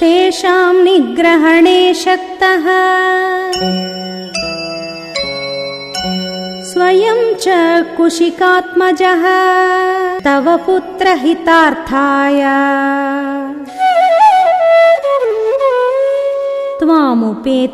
तेषां निग्रहणे शक्तः। स्वयं च कुशिकात्मजः तव पुत्रहितार्थाय। त्वामुपेत्याभियाचते।